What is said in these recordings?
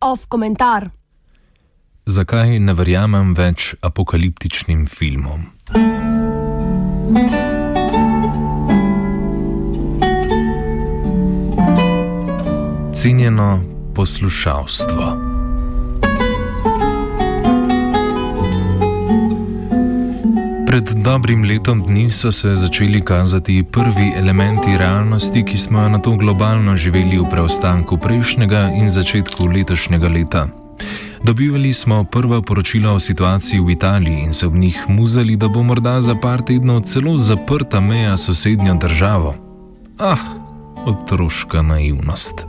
Off komentar. Zakaj ne verjamem več apokaliptičnim filmom? Cenjeno poslušalstvo. Pred dobrim letom dni so se začeli kazati prvi elementi realnosti, ki smo jo na to globalno živeli v preostanku prejšnjega in začetku letošnjega leta. Dobivali smo prva poročila o situaciji v Italiji in se ob njih muzali, da bo morda za par tednov celo zaprta meja sosednjo državo. Ah, otroška naivnost.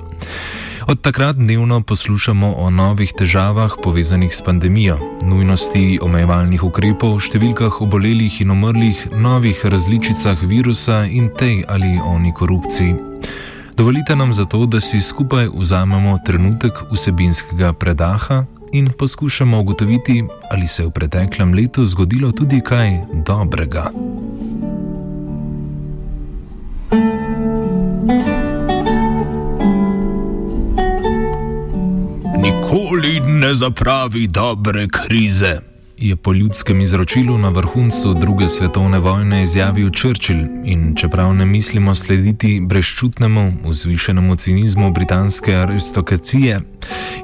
Od takrat dnevno poslušamo o novih težavah povezanih s pandemijo, nujnosti omejevalnih ukrepov, številkah obolelih in umrlih, novih različicah virusa in tej ali oni korupciji. Dovolite nam zato, da si skupaj vzamemo trenutek vsebinskega predaha in poskušamo ugotoviti, ali se je v preteklem letu zgodilo tudi kaj dobrega. Nikoli ne zapravi dobre krize. Je po ljudskem izročilu na vrhuncu druge svetovne vojne izjavil Churchill in čeprav ne mislimo slediti brezčutnemu, vzvišenemu cinizmu britanske aristokracije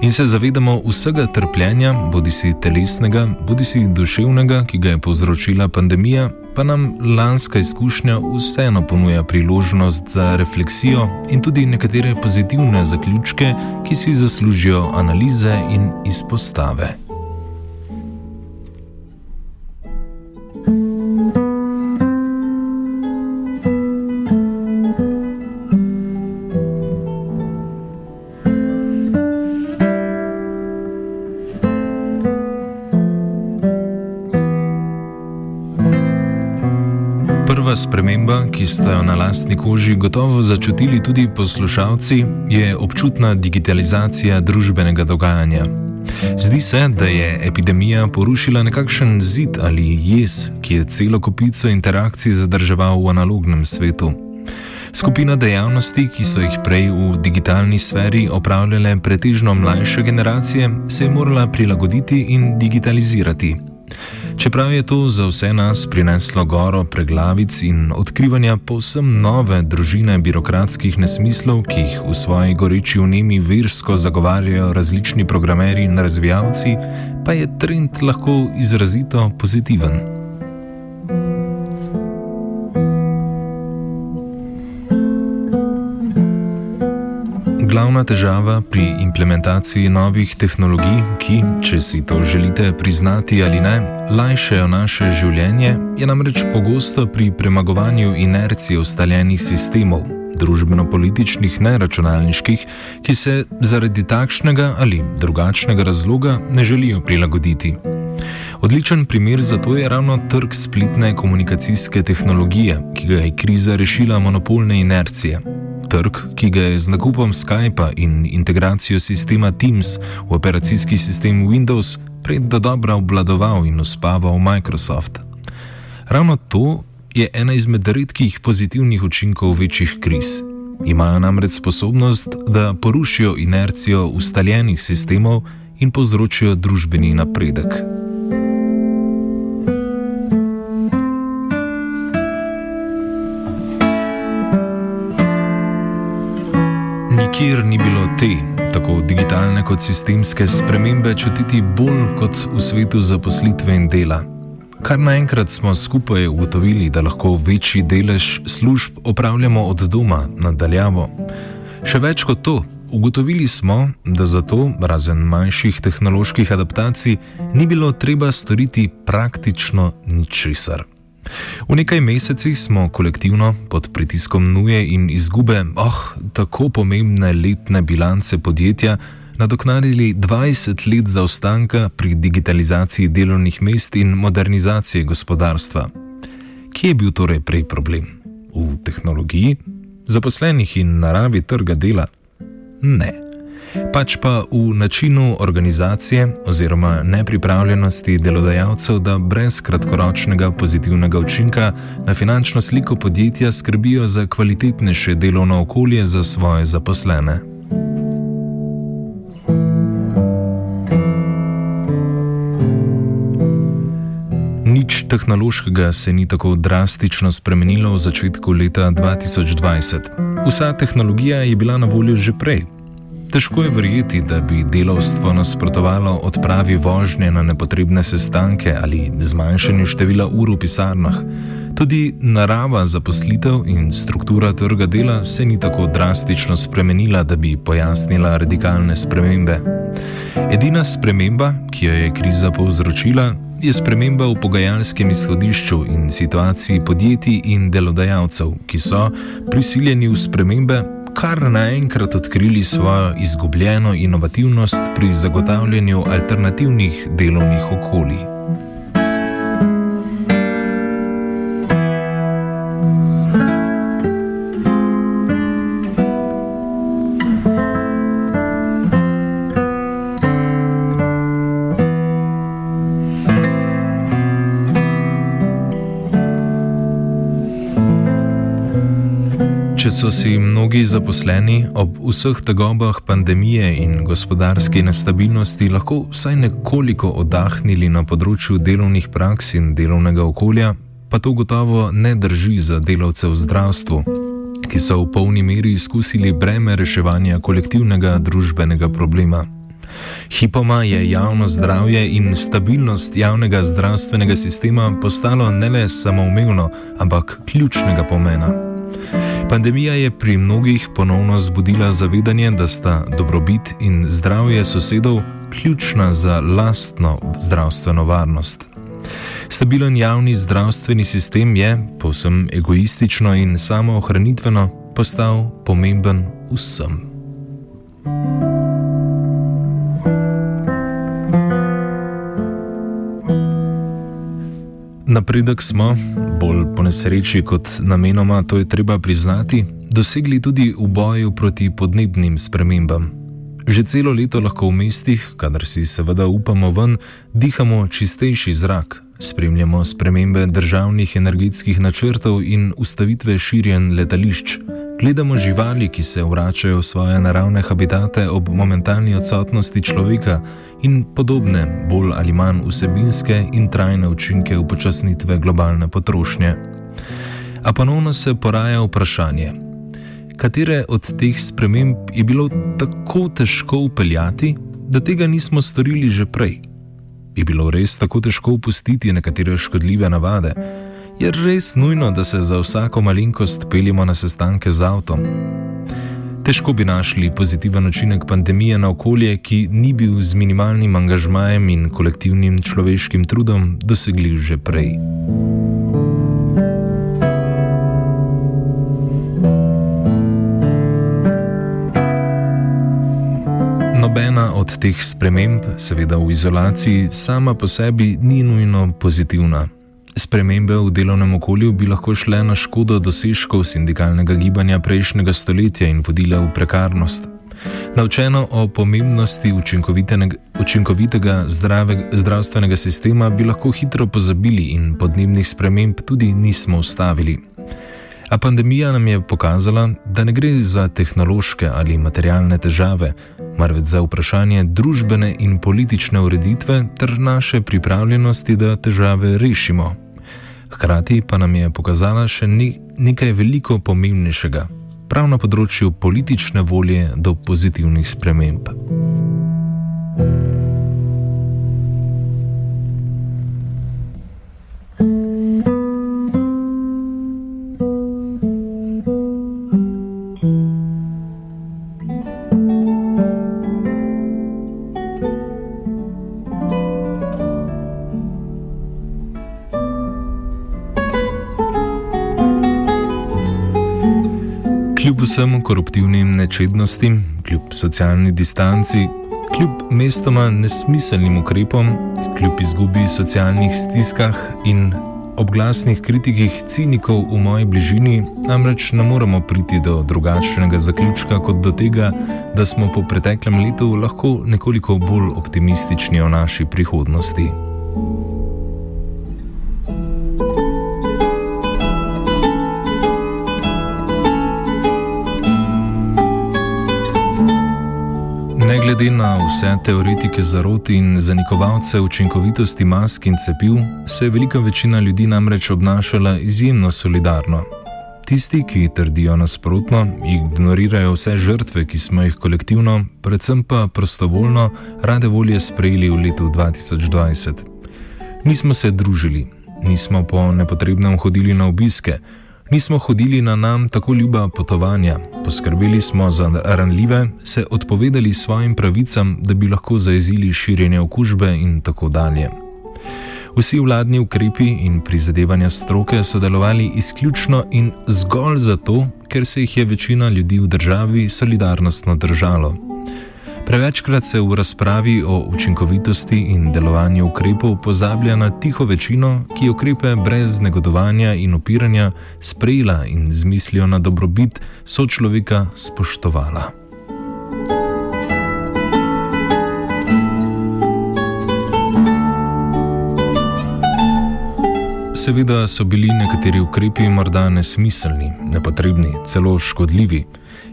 in se zavedamo vsega trpljenja, bodi si telesnega, bodi si duševnega, ki ga je povzročila pandemija, pa nam lanska izkušnja vseeno ponuja priložnost za refleksijo in tudi nekatere pozitivne zaključke, ki si zaslužijo analize in izpostave. Ki ste jo na lastni koži gotovo začutili tudi poslušalci, je občutna digitalizacija družbenega dogajanja. Zdi se, da je epidemija porušila nekakšen zid ali jez, ki je celo kopico interakcij zadrževal v analognem svetu. Skupina dejavnosti, ki so jih prej v digitalni sferi opravljale pretežno mlajše generacije, se je morala prilagoditi in digitalizirati. Čeprav je to za vse nas prineslo goro preglavic in odkrivanja povsem nove družine birokratskih nesmislov, ki jih v svoji goreči vnemi virsko zagovarjajo različni programeri in razvijalci, pa je trend lahko izrazito pozitiven. Glavna težava pri implementaciji novih tehnologij, ki, če si to želite priznati ali ne, lajšajo naše življenje, je namreč pogosto pri premagovanju inercije ustaljenih sistemov, družbeno-političnih, neračunalniških, ki se zaradi takšnega ali drugačnega razloga ne želijo prilagoditi. Odličen primer za to je ravno trg spletne komunikacijske tehnologije, ki ga je kriza rešila monopolne inercije trg, ki ga je z nakupom Skypa in integracijo sistema Teams v operacijski sistem Windows predvsem dobro obvladoval in uspaval Microsoft. Ravno to je ena izmed redkih pozitivnih učinkov večjih kriz. Imajo namreč sposobnost, da porušijo inercijo ustaljenih sistemov in povzročijo družbeni napredek. Nikjer ni bilo te, tako digitalne kot sistemske spremembe, čutiti bolj kot v svetu zaposlitve in dela. Kar naenkrat smo skupaj ugotovili, da lahko večji delež služb opravljamo od doma nadaljavo. Še več kot to, ugotovili smo, da za to, razen manjših tehnoloških adaptacij, ni bilo treba storiti praktično ničesar. V nekaj mesecih smo kolektivno pod pritiskom nuje in izgube, oh, tako pomembne letne bilance podjetja, nadoknadili 20 let zaostanka pri digitalizaciji delovnih mest in modernizaciji gospodarstva. Kje je bil torej prej problem? V tehnologiji, zaposlenih in naravi trga dela? Ne. Pač pa v načinu organizacije oziroma nepripravljenosti delodajalcev, da brez kratkoročnega pozitivnega učinka na finančno sliko podjetja skrbijo za kvalitetnejše delovno okolje za svoje zaposlene. Nič tehnološkega se ni tako drastično spremenilo v začetku leta 2020. Vsa tehnologija je bila na voljo že prej. Težko je verjeti, da bi delovstvo nasprotovalo odpravi vožnje na nepotrebne sestanke ali zmanjšanju števila ur v pisarnah. Tudi narava zaposlitev in struktura trga dela se ni tako drastično spremenila, da bi pojasnila radikalne spremembe. Edina sprememba, ki jo je kriza povzročila, je sprememba v pogajalskem izhodišču in situaciji podjetij in delodajalcev, ki so prisiljeni v spremembe, kar naenkrat odkrili svojo izgubljeno inovativnost pri zagotavljanju alternativnih delovnih okolij. So si mnogi zaposleni ob vseh tegobah pandemije in gospodarske nestabilnosti lahko vsaj nekoliko oddahnili na področju delovnih praks in delovnega okolja, pa to gotovo ne drži za delavce v zdravstvu, ki so v polni meri izkusili breme reševanja kolektivnega družbenega problema. Hipoma je javno zdravje in stabilnost javnega zdravstvenega sistema postalo ne le samoumevno, ampak ključnega pomena. Pandemija je pri mnogih ponovno zbudila zavedanje, da sta dobrobit in zdravje sosedov ključna za lastno zdravstveno varnost. Stabilen javni zdravstveni sistem je, povsem egoistično in samoohranitveno, postal pomemben vsem. Napredek smo, po nesreči kot namenoma, to je treba priznati, dosegli tudi v boju proti podnebnim spremembam. Že celo leto lahko v mestih, kadar si seveda upamo ven, dihamo čistejši zrak, spremljamo spremembe državnih energetskih načrtov in ustavitve širjen letališč. Gledamo živali, ki se vračajo v svoje naravne habitate ob momentalni odsotnosti človeka in podobne, bolj ali manj vsebinske in trajne učinke upočasnitve globalne potrošnje. A ponovno se poraja vprašanje, katere od teh sprememb je bilo tako težko upeljati, da tega nismo storili že prej? Je bilo res tako težko opustiti nekatere škodljive navade? Je res nujno, da se za vsako malenkost peljemo na sestanke z avtom. Težko bi našli pozitiven učinek pandemije na okolje, ki ni bil z minimalnim angažmajem in kolektivnim človeškim trudom dosegljiv že prej. Nobena od teh sprememb, seveda v izolaciji, sama po sebi ni nujno pozitivna. Spremembe v delovnem okolju bi lahko šle na škodo dosežkov sindikalnega gibanja prejšnjega stoletja in vodile v prekarnost. Naučeno o pomembnosti učinkovitega zdrave, zdravstvenega sistema bi lahko hitro pozabili in podnebnih sprememb tudi nismo ustavili. A pandemija nam je pokazala, da ne gre za tehnološke ali materialne težave, marveč za vprašanje družbene in politične ureditve ter naše pripravljenosti, da težave rešimo. Hkrati pa nam je pokazala še nekaj veliko pomembnejšega, prav na področju politične volje do pozitivnih sprememb. Vsem koruptivnim nečednostim, kljub socialni distanci, kljub mestoma nesmiselnim ukrepom, kljub izgubi socialnih stiskah in Ob glasnih kritikih cinikov v moji bližini namreč ne moremo priti do drugačnega zaključka kot do tega, da smo po preteklem letu lahko nekoliko bolj optimistični o naši prihodnosti. Glede na vse teoretike zaroti in zanikovalce učinkovitosti mask in cepiv, se je velika večina ljudi namreč obnašala izjemno solidarno. Tisti, ki trdijo nasprotno, ignorirajo vse žrtve, ki smo jih kolektivno, predvsem pa prostovoljno, rade volje sprejeli v letu 2020. Nismo se družili, nismo po nepotrebnem hodili na obiske. Nismo hodili na nam tako ljuba potovanja, poskrbeli smo za ranljive, se odpovedali svojim pravicam, da bi lahko zaezili širjenje okužbe in tako dalje. Vsi vladni ukrepi in prizadevanja stroke so delovali izključno in zgolj zato, ker se jih je večina ljudi v državi solidarnostno držalo. Prevečkrat se v razpravi o učinkovitosti in delovanju ukrepov pozablja na tiho večino, ki ukrepe brez negodovanja in upiranja sprejela in z mislijo na dobrobit sočloveka spoštovala. Seveda so bili nekateri ukrepi morda nesmiselni, nepotrebni, celo škodljivi.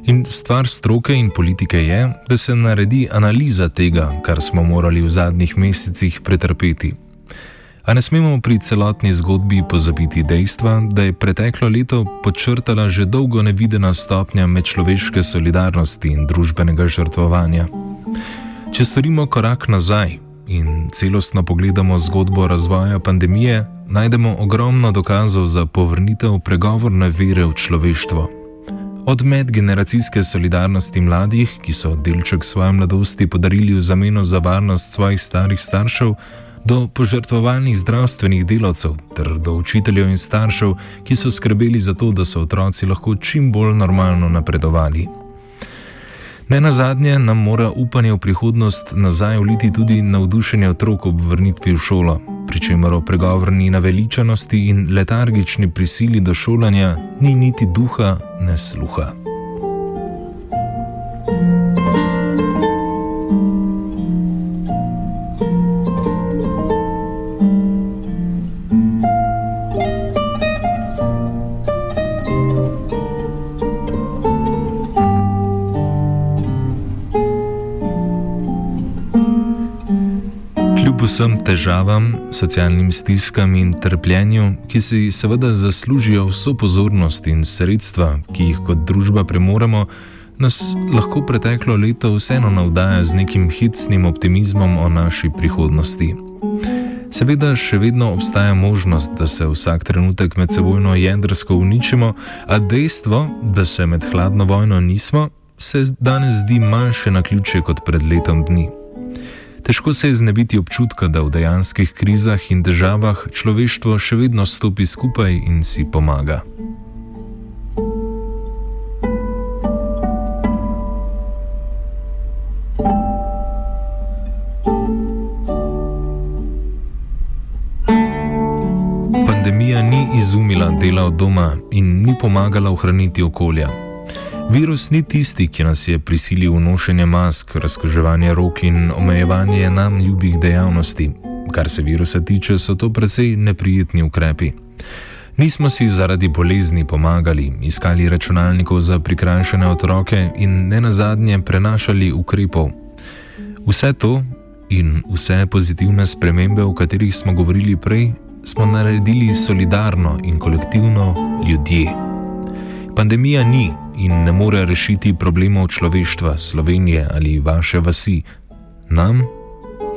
In stvar stroke in politike je, da se naredi analiza tega, kar smo morali v zadnjih mesecih pretrpeti. A ne smemo pri celotni zgodbi pozabiti dejstva, da je preteklo leto podčrtala že dolgo nevidena stopnja medčloveške solidarnosti in družbenega žrtvovanja. Če storimo korak nazaj in celostno pogledamo zgodbo razvoja pandemije, najdemo ogromno dokazov za povrnitev pregovorne vere v človeštvo. Od medgeneracijske solidarnosti mladih, ki so delček svoje mladosti podarili v zameno za varnost svojih starih staršev, do požrtvovalnih zdravstvenih delavcev ter do učiteljev in staršev, ki so skrbeli za to, da so otroci lahko čim bolj normalno napredovali. Ne na zadnje nam mora upanje v prihodnost nazaj uliti tudi navdušenje otrok ob vrnitvi v šolo, pri čemer o pregovorni naveličanosti in letargični prisili do šolanja ni niti duha, ne sluha. Vsem težavam, socialnim stiskam in trpljenju, ki si seveda zaslužijo vso pozornost in sredstva, ki jih kot družba premoremo, nas lahko preteklo leto vseeno navdaja z nekim hitsnim optimizmom o naši prihodnosti. Seveda še vedno obstaja možnost, da se vsak trenutek med sebojno jedrsko uničimo, a dejstvo, da se med hladno vojno nismo, se danes zdi manjše na ključe kot pred letom dni. Težko se je znebiti občutka, da v dejanskih krizah in državah človeštvo še vedno stopi skupaj in si pomaga. Pandemija ni izumila dela od doma in ni pomagala ohraniti okolja. Virus ni tisti, ki nas je prisilil v nošenje mask, razkoževanje rok in omejevanje nam ljubih dejavnosti. Kar se virusa tiče, so to precej neprijetni ukrepi. Nismo si zaradi bolezni pomagali, iskali računalnikov za prikrajšane otroke in ne nazadnje prenašali ukrepov. Vse to in vse pozitivne spremembe, o katerih smo govorili prej, smo naredili solidarno in kolektivno ljudje. Pandemija ni in ne more rešiti problemov človeštva, Slovenije ali vaše vasi. Nam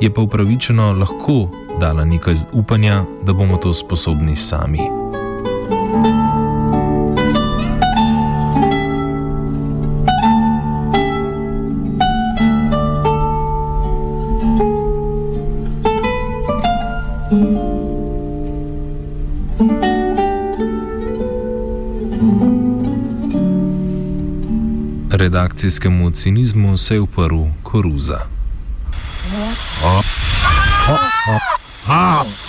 je pa upravičeno lahko dala nekaj upanja, da bomo to sposobni sami. Redakcijskemu cinizmu se je uprl koruza. Oh, oh, oh, oh.